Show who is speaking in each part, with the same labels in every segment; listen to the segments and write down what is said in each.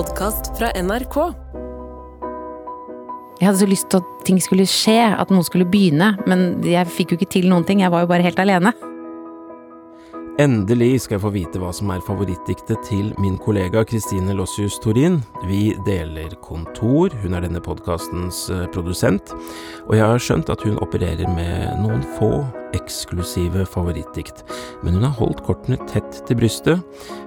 Speaker 1: podkast fra NRK.
Speaker 2: Jeg hadde så lyst til at ting skulle skje, at noe skulle begynne, men jeg fikk jo ikke til noen ting. Jeg var jo bare helt alene.
Speaker 3: Endelig skal jeg få vite hva som er favorittdiktet til min kollega Kristine Lossius Torin. Vi deler kontor, hun er denne podkastens eh, produsent, og jeg har skjønt at hun opererer med noen få eksklusive favorittdikt, men hun har holdt kortene tett til brystet.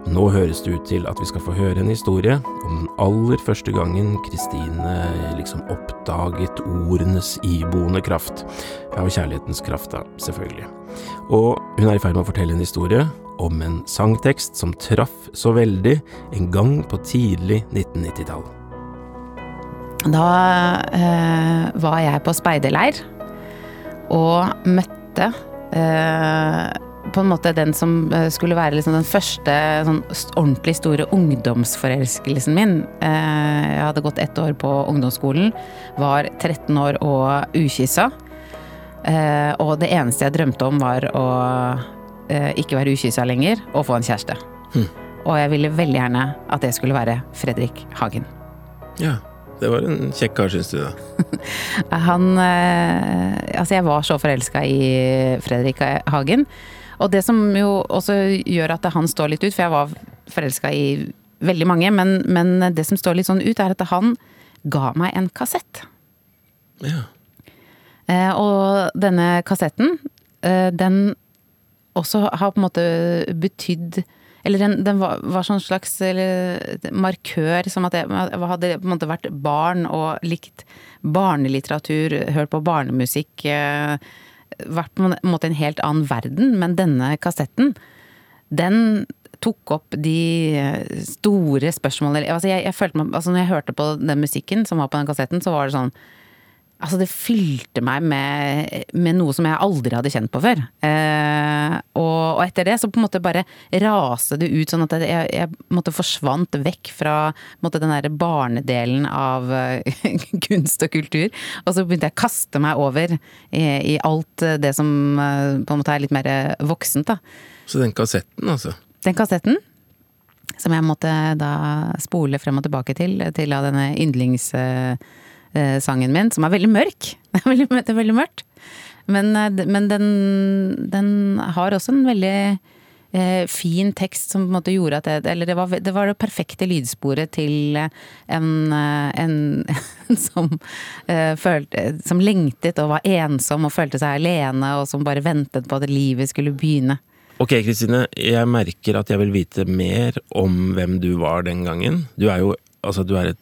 Speaker 3: Nå høres det ut til at vi skal få høre en historie om den aller første gangen Kristine liksom oppdaget ordenes iboende kraft. Ja, og kjærlighetens kraft, da, selvfølgelig. Og hun er i ferd med å fortelle en historie om en sangtekst som traff så veldig en gang på tidlig 1990-tall.
Speaker 2: Da eh, var jeg på speiderleir og møtte eh, på en måte den som eh, skulle være liksom den første sånn ordentlig store ungdomsforelskelsen min. Eh, jeg hadde gått ett år på ungdomsskolen, var 13 år og ukyssa. Og det eneste jeg drømte om, var å ikke være ukyssa lenger og få en kjæreste.
Speaker 3: Hm.
Speaker 2: Og jeg ville veldig gjerne at det skulle være Fredrik Hagen.
Speaker 3: Ja, det var en kjekk kar, syns du da?
Speaker 2: Han eh, Altså, jeg var så forelska i Fredrik Hagen. Og det som jo også gjør at han står litt ut, for jeg var forelska i veldig mange, men, men det som står litt sånn ut, er at han ga meg en kassett.
Speaker 3: Ja.
Speaker 2: Eh, og denne kassetten, eh, den også har på en måte betydd Eller den, den var, var sånn slags eller, markør, som at jeg, hadde på en måte vært barn og likt barnelitteratur, hørt på barnemusikk. Eh, vært på en måte en helt annen verden. Men denne kassetten, den tok opp de store spørsmålene altså jeg, jeg følte meg, altså Når jeg hørte på den musikken som var på den kassetten, så var det sånn Altså, det fylte meg med, med, noe som jeg aldri hadde kjent på før. Eh, og, og, etter det så på en måte bare raste det ut, sånn at jeg, jeg måtte forsvant vekk fra måtte, den der barnedelen av uh, kunst og kultur. Og så begynte jeg å kaste meg over i, i alt det som uh, på en måte er litt mer voksent, da.
Speaker 3: Så den kassetten, altså?
Speaker 2: Den kassetten. Som jeg måtte da spole frem og tilbake til, til av denne yndlings... Eh, sangen min, som er veldig mørk. Det er veldig, det er veldig mørkt. Men, eh, men den, den, har også en veldig eh, fin tekst som på en måte gjorde at det Eller det var det, var det perfekte lydsporet til en, eh, en, en som eh, følte Som lengtet og var ensom og følte seg alene, og som bare ventet på at livet skulle begynne.
Speaker 3: Ok, Kristine. Jeg merker at jeg vil vite mer om hvem du var den gangen. Du er jo altså, du er et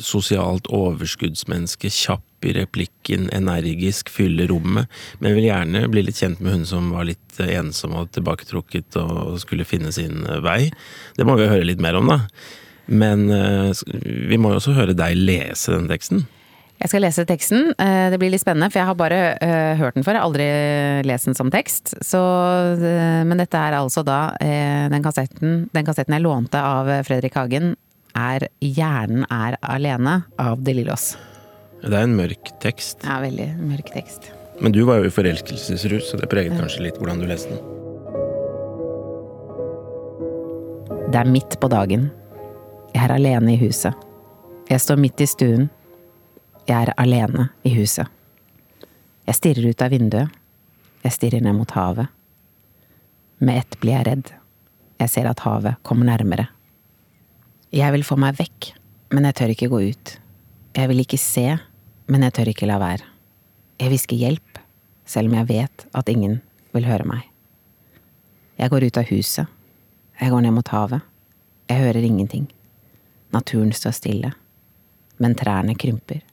Speaker 3: sosialt overskuddsmenneske, kjapp i replikken, energisk, fylle rommet. Men vil gjerne bli litt kjent med hun som var litt ensom og tilbaketrukket og skulle finne sin vei. Det må vi høre litt mer om, da. Men uh, vi må jo også høre deg lese den teksten.
Speaker 2: Jeg skal lese teksten. Eh, det blir litt spennende, for jeg har bare hørt den før. Jeg har aldri lest den som tekst. Så, men dette er altså da den kassetten, den kassetten jeg lånte av Fredrik Hagen er 'Hjernen er alene' av De Lillos.
Speaker 3: Det er en mørk tekst.
Speaker 2: Ja, veldig mørk tekst.
Speaker 3: Men du var jo i forelskelsesrus, så det preget kanskje litt hvordan du leste den.
Speaker 2: Det er midt på dagen. Jeg er alene i huset. Jeg står midt i stuen. Jeg er alene i huset. Jeg stirrer ut av vinduet. Jeg stirrer ned mot havet. Med ett blir jeg redd. Jeg ser at havet kommer nærmere. Jeg vil få meg vekk, men jeg tør ikke gå ut. Jeg vil ikke se, men jeg tør ikke la være. Jeg hvisker hjelp, selv om jeg vet at ingen vil høre meg. Jeg går ut av huset. Jeg går ned mot havet. Jeg hører ingenting. Naturen står stille. Men trærne krymper.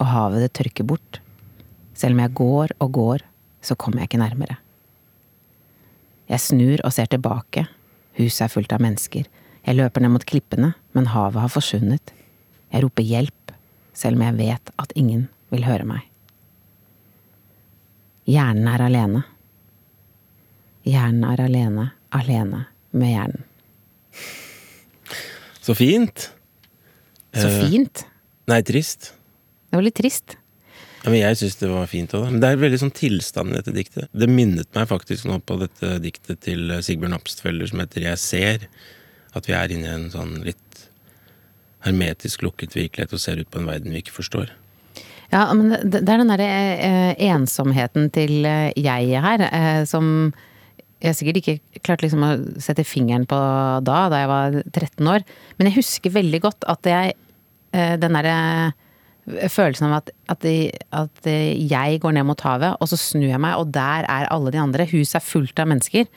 Speaker 2: Og havet det tørker bort. Selv om jeg går og går, så kommer jeg ikke nærmere. Jeg snur og ser tilbake. Huset er fullt av mennesker. Jeg løper ned mot klippene, men havet har forsvunnet. Jeg roper hjelp, selv om jeg vet at ingen vil høre meg. Hjernen er alene. Hjernen er alene, alene med hjernen.
Speaker 3: Så fint.
Speaker 2: Så
Speaker 3: Eh,
Speaker 2: fint.
Speaker 3: Nei, trist.
Speaker 2: Det var litt trist.
Speaker 3: Ja, men jeg syns det var fint òg. Men det er veldig sånn tilstand i dette diktet. Det minnet meg faktisk nå på dette diktet til Sigbjørn Apstfelder som heter Jeg ser. At vi er inne i en sånn litt hermetisk lukket virkelighet og ser ut på en verden vi ikke forstår.
Speaker 2: Ja, men det, er den derre eh, ensomheten til eh, jeg her, eh, som jeg sikkert ikke klarte liksom å sette fingeren på da, da jeg var 13 år. Men jeg husker veldig godt at jeg eh, Den derre følelsen av at, at, at, jeg går ned mot havet, og så snur jeg meg, og der er alle de andre. Huset er fullt av mennesker.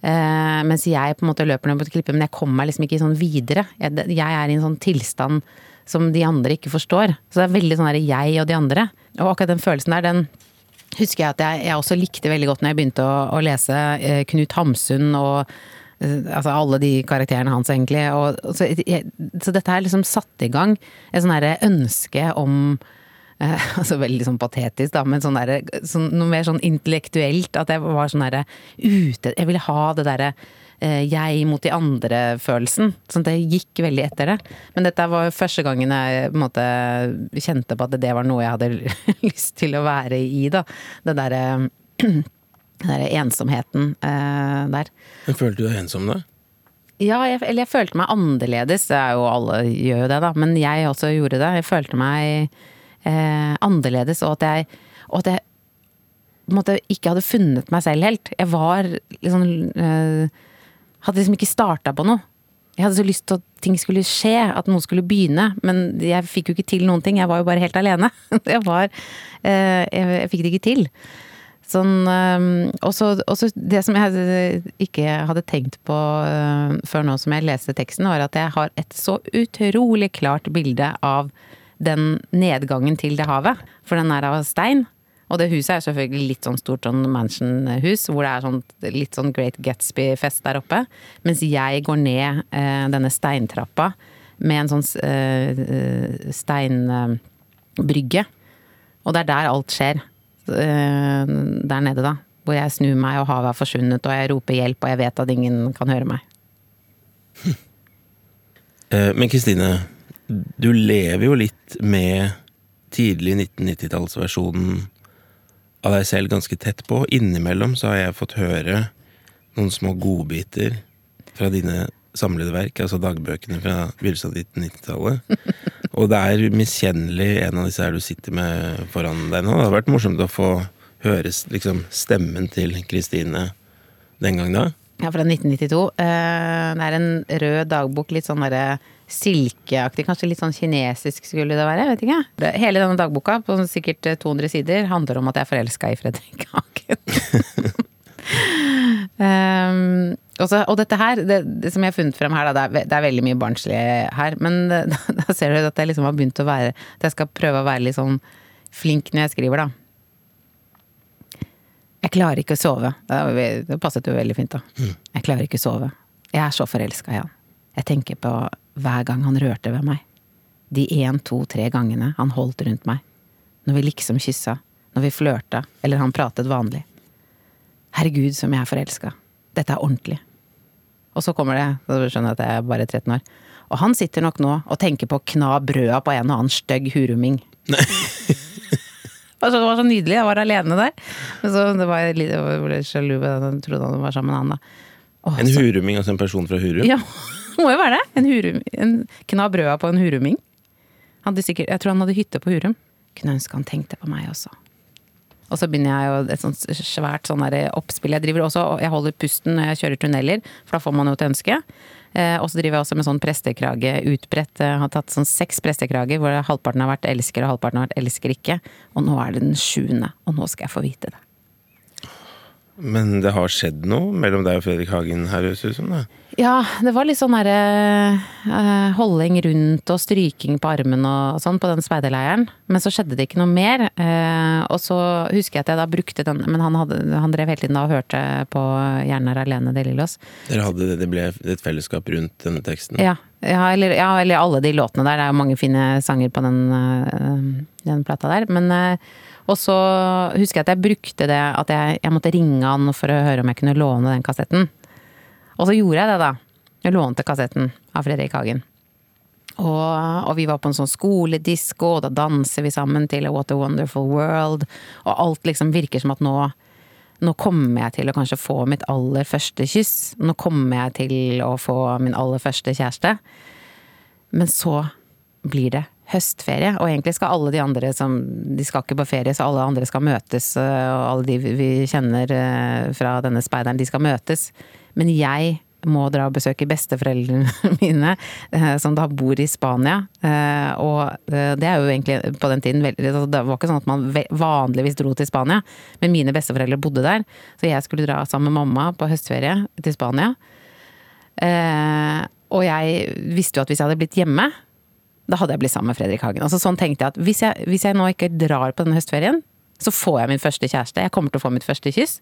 Speaker 2: Eh, mens jeg på en måte løper ned på et klippe, men jeg kommer meg liksom ikke sånn videre. Jeg, jeg er i en sånn tilstand som de andre ikke forstår. Så det er veldig sånn der jeg og de andre. Og akkurat den følelsen der, den husker jeg at jeg, jeg også likte veldig godt når jeg begynte å, å lese eh, Knut Hamsun og eh, Altså alle de karakterene hans, egentlig. Og, så, jeg, så, dette her liksom satt i gang et sånn derre ønske om eh, altså Veldig sånn patetisk, da, men sånn der, sånn, noe mer sånn intellektuelt. At jeg var sånn derre ute Jeg ville ha det derre Eh, jeg mot de andre-følelsen. Sånn at jeg gikk veldig etter det. Men dette var første gangen jeg på en måte kjente på at det var noe jeg hadde lyst til å være i, da. Det derre den der ensomheten eh, der.
Speaker 3: Men følte du deg ensom da?
Speaker 2: Ja, jeg, eller jeg følte meg annerledes. Det er jo alle gjør jo det, da. Men jeg også gjorde det. Jeg følte meg eh, annerledes, og at jeg, og at jeg måte ikke hadde funnet meg selv helt. Jeg var liksom eh, hadde liksom ikke starta på noe. Jeg hadde så lyst til at ting skulle skje, at noe skulle begynne. Men jeg fikk jo ikke til noen ting. Jeg var jo bare helt alene. Jeg var eh, Jeg fikk det ikke til. Sånn eh, også, også det som jeg ikke hadde tenkt på eh, før nå som jeg leste teksten, var at jeg har et så utrolig klart bilde av den nedgangen til det havet. For den er av stein. Og det huset er selvfølgelig litt sånn stort sånn mansion-hus, hvor det er sånn, litt sånn Great Gatsby-fest der oppe. Mens jeg går ned eh, denne steintrappa med en sånn eh, steinbrygge. og det er der alt skjer. Eh, der nede, da. Hvor jeg snur meg, og havet er forsvunnet, og jeg roper hjelp, og jeg vet at ingen kan høre meg.
Speaker 3: Eh, men Kristine, du lever jo litt med tidlig 1990-tallsversjonen av deg selv ganske tett på. Innimellom så har jeg fått høre noen små godbiter fra dine samlede verk, altså dagbøkene fra begynnelsen av 1990-tallet. Og det er miskjennelig en av disse her du sitter med foran deg nå. Det har vært morsomt å få høre liksom, stemmen til Kristine den gang da.
Speaker 2: Ja, fra 1992. Eh, det er en rød dagbok, litt sånn derre silkeaktig, kanskje litt sånn kinesisk skulle det være. vet ikke. Hele denne dagboka, på sikkert 200 eh, sider, handler om at jeg er forelska i Fredrik Hagen. um, også, og dette her, det, det, som jeg har funnet frem her, da, det, er, det, er, veldig mye barnslig her. Men da, da ser du at jeg liksom har begynt å være At jeg skal prøve å være litt sånn flink når jeg skriver, da. Jeg klarer ikke å sove. Det passet jo veldig fint, da. Mm. Jeg klarer ikke å sove. Jeg er så forelska i han. Jeg tenker på hver gang han rørte ved meg. De én, to, tre gangene han holdt rundt meg. Når vi liksom kyssa. Når vi flørta. Eller han pratet vanlig. Herregud, som jeg er forelska. Dette er ordentlig. Og så kommer det, så skjønner at jeg er bare 13 år. Og han sitter nok nå og tenker på å kna brøda på en og annen stygg hurumming. det var så nydelig. Jeg var alene der. Så det var jeg ble sjalu. Jeg trodde han var sammen med han da.
Speaker 3: Åh, en huruming, altså en person fra Hurum?
Speaker 2: Ja, må jo være det. En, hurum, en kna brøda på en huruming. Sikkert, jeg tror han hadde hytte på Hurum. Kunne ønske han tenkte på meg også. Og så begynner jeg jo et sånt svært sånn oppspill. Jeg driver også, jeg holder pusten når jeg kjører tunneler, for da får man jo til ønske. Eh, og så driver jeg også med sånn prestekrage utbredt. Jeg har tatt sånn seks prestekrager hvor halvparten har vært elsker og halvparten har vært elsker ikke. Og nå er det den sjuende, og nå skal jeg få vite det.
Speaker 3: Men det har skjedd noe mellom deg og Fredrik Hagen her, høres det ut som? det?
Speaker 2: Ja, det var litt sånn derre uh, holding rundt og stryking på armen og sånn på den speiderleiren. Men så skjedde det ikke noe mer. Uh, og så husker jeg at jeg da brukte den Men han, hadde, han drev hele tiden da og hørte på 'Hjernen er alene' de Lillos.
Speaker 3: Dere hadde det, det ble et fellesskap rundt denne teksten?
Speaker 2: Ja. Ja eller, ja, eller, alle de låtene der. Det er jo mange fine sanger på den, uh, den plata der. Men og så husker jeg at jeg brukte det at jeg, jeg, måtte ringe han for å høre om jeg kunne låne den kassetten. Og så gjorde jeg det, da. Jeg lånte kassetten av Fredrik Hagen. Og, og, vi var på en sånn skoledisko, og da danser vi sammen til What a Wonderful World. Og alt liksom virker som at nå, nå kommer jeg til å kanskje få mitt aller første kyss. Nå kommer jeg til å få min aller første kjæreste. Men så blir det høstferie. Og egentlig skal alle de andre som De skal ikke på ferie, så alle andre skal møtes. Og alle de vi kjenner fra denne speideren, de skal møtes. Men jeg må dra og besøke besteforeldrene mine, som da bor i Spania. Og det er jo egentlig på den tiden altså, Det var ikke sånn at man vanligvis dro til Spania, men mine besteforeldre bodde der. Så jeg skulle dra sammen med mamma på høstferie til Spania. Og jeg visste jo at hvis jeg hadde blitt hjemme, da hadde jeg blitt sammen med Fredrik Hagen. Altså sånn tenkte jeg at hvis jeg, hvis jeg nå ikke drar på denne høstferien, så får jeg min første kjæreste. Jeg kommer til å få mitt første kyss.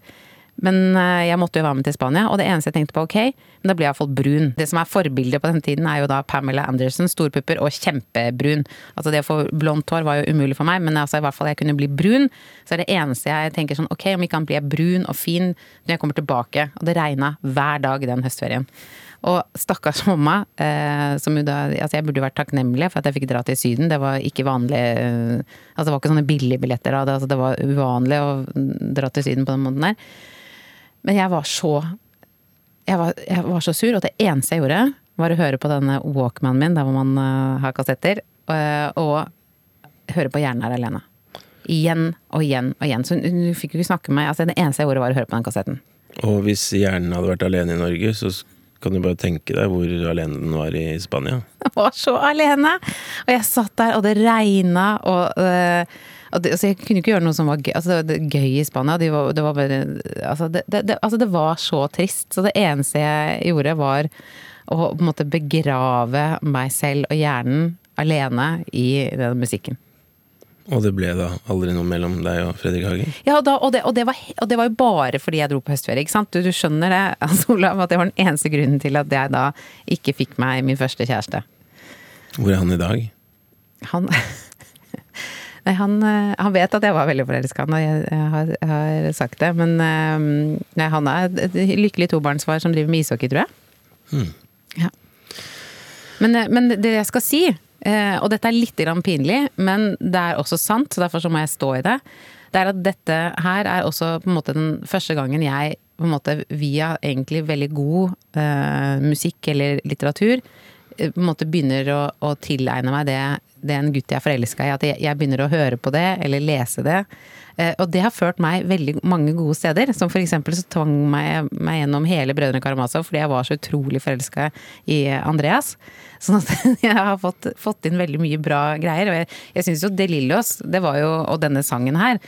Speaker 2: Men eh, jeg måtte jo være med til Spania, og det eneste jeg tenkte på, ok, men da blir jeg iallfall brun. Det som er forbildet på den tiden, er jo da Pamela Anderson, storpupper og kjempebrun. Altså det å få blondt hår var jo umulig for meg, men altså i hvert fall jeg kunne bli brun. Så er det eneste jeg tenker sånn, ok, om ikke han blir brun og fin når jeg kommer tilbake. Og det regna hver dag den høstferien. Og stakkars mamma, eh, som jo da Altså, jeg burde vært takknemlig for at jeg fikk dra til Syden. Det var ikke vanlig eh, Altså, det var ikke sånne billige billetter da. Det, altså, det var uvanlig å dra til Syden på den måten der. Men jeg var så jeg var, jeg var, så sur, og det eneste jeg gjorde, var å høre på denne Walkmanen min, der hvor man uh, har kassetter, uh, og høre på Hjernen er alene. Igjen og igjen og igjen. Så hun fikk jo ikke snakke med meg. Altså, det eneste jeg gjorde, var å høre på den kassetten.
Speaker 3: Og hvis hjernen hadde vært alene i Norge, så kan du bare tenke deg hvor alene den var i Spania?
Speaker 2: Jeg var så alene! Og jeg satt der, og det regna, og, det, altså jeg kunne ikke gjøre noe som var gøy, altså det, var gøy i Spania. De var, det, var bare, altså det, altså det, var så trist. Så det eneste jeg gjorde, var å på en måte begrave meg selv og hjernen alene i den musikken.
Speaker 3: Og det ble da aldri noe mellom deg og Fredrik Hagen?
Speaker 2: Ja, da, og, det, og, det var, og, det, var, jo bare fordi jeg dro på høstferie, ikke sant. Du, du skjønner det, altså, Olav, at det var den eneste grunnen til at jeg da ikke fikk meg min første kjæreste.
Speaker 3: Hvor er han i dag?
Speaker 2: Han Nei, han, eh, han, vet at jeg var veldig forelska, og jeg, jeg, har, jeg, har, sagt det. Men eh, nei, han er et lykkelig tobarnsfar som driver med ishockey, tror jeg. Hmm. Ja. Men, eh, men det jeg skal si, og dette er litt pinlig, men det er også sant, så derfor så må jeg stå i det. Det er at dette her er også på en måte den første gangen jeg på en måte via egentlig veldig god uh, musikk eller litteratur på en måte begynner å, å tilegne meg det, det er en gutt jeg er forelska i. At jeg, jeg, begynner å høre på det eller lese det. Eh, og det har ført meg veldig mange gode steder. Som for eksempel så tvang meg, meg gjennom hele Brødrene Karamazov fordi jeg var så utrolig forelska i Andreas. Sånn at jeg har fått, fått, inn veldig mye bra greier. Og jeg, jeg syns jo De Lillos, det var jo, og denne sangen her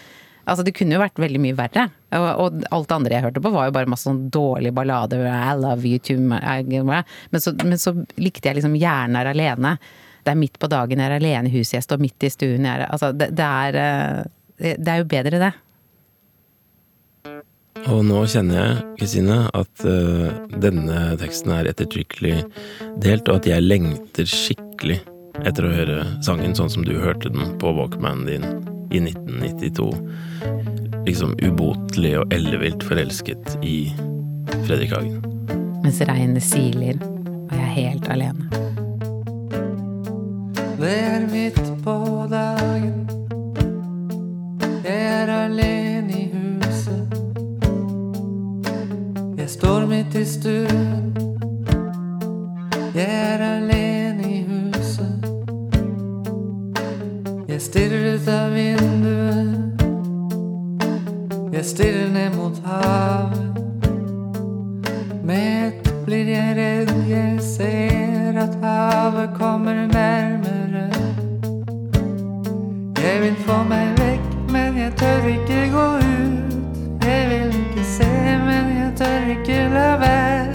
Speaker 2: Altså, det kunne jo vært veldig mye verre. Og, og, alt det andre jeg hørte på, var jo bare masse sånn dårlige ballader. I love you too Men så, men så likte jeg liksom 'Hjernen er alene'. Det er midt på dagen, jeg er alene i huset, jeg står midt i stuen. Jeg er, altså, det, det, er, eh, det er jo bedre, det.
Speaker 3: Og nå kjenner jeg, Kristine, at uh, denne teksten er ettertrykkelig delt, og at jeg lengter skikkelig etter å høre sangen sånn som du hørte den på Walkmanen din i 1992. Liksom ubotelig og ellevilt forelsket i Fredrik Hagen.
Speaker 2: Mens regnet siler, og jeg er helt alene. Det midt på dagen, jeg er alene i huset. Jeg står midt i stuen. Jeg er alene i huset. Jeg stirrer ut av vinduet. Jeg stirrer ned mot havet. Med ett blir jeg redd. Jeg ser at havet kommer nærmere. Jeg vil få meg vekk, men jeg tør ikke gå ut. Jeg vil ikke se, men jeg tør ikke la være.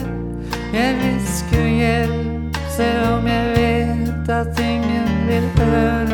Speaker 2: Jeg hvisker hjelp, selv om jeg vet at ingen vil høre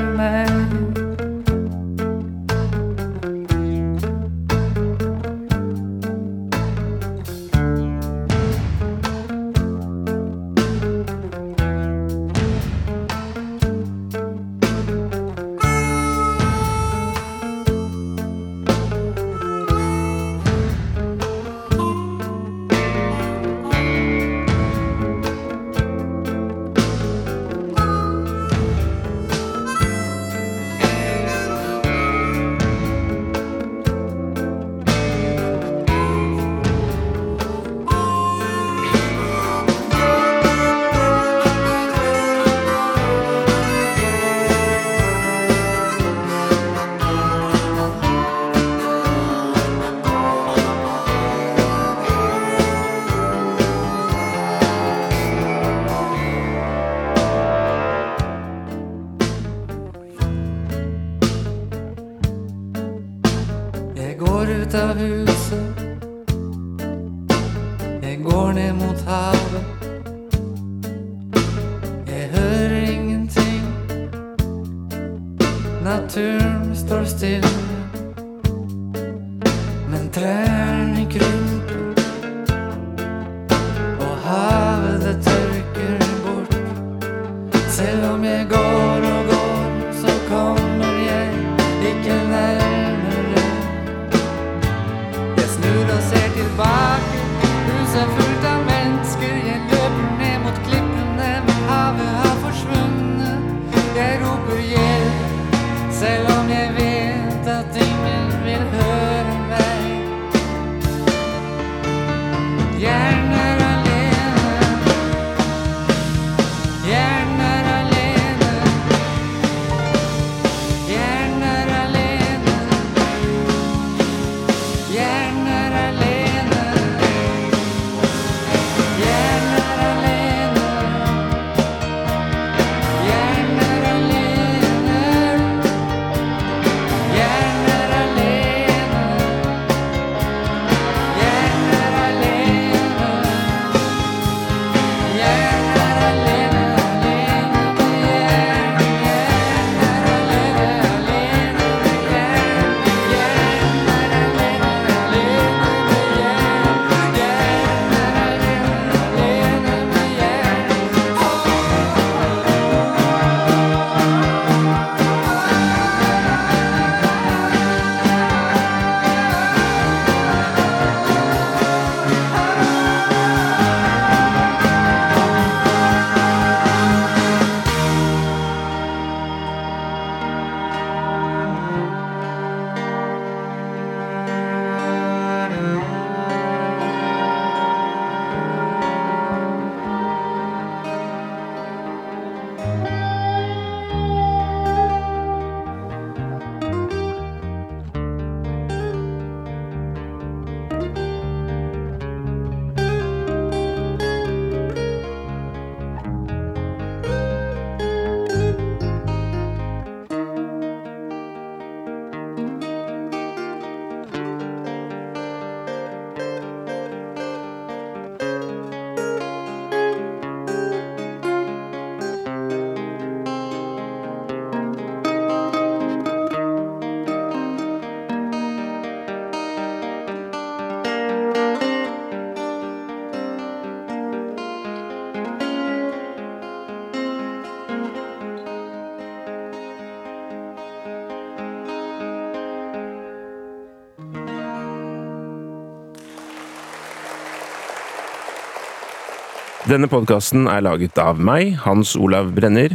Speaker 4: Denne podkasten er laget av meg, Hans Olav Brenner,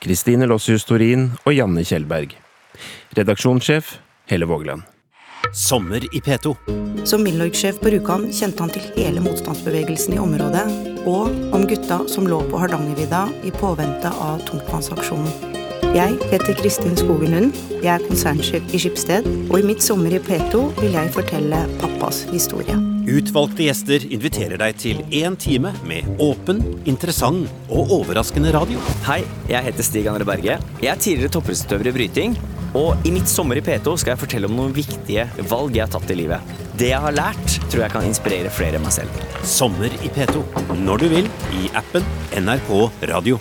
Speaker 4: Kristine Lossius Torin og Janne Kjellberg. Redaksjonssjef Helle Vågeland.
Speaker 5: Sommer i P2.
Speaker 6: Som Milorg-sjef på Rjukan kjente han til hele motstandsbevegelsen i området, og om gutta som lå på Hardangervidda i påvente av tungtvannsaksjonen. Jeg heter Kristin Skogen Lund, jeg er konsernsjef i Skipsted, og i mitt sommer i P2 vil jeg fortelle pappas historie.
Speaker 5: Utvalgte gjester inviterer deg til én time med åpen, interessant og overraskende radio.
Speaker 7: Hei, jeg heter Stig André Berge. Jeg er tidligere toppidrettsutøver i bryting. Og i mitt sommer i P2 skal jeg fortelle om noen viktige valg jeg har tatt i livet. Det jeg har lært, tror jeg kan inspirere flere enn meg selv.
Speaker 5: Sommer i P2. Når du vil, i appen NRK Radio.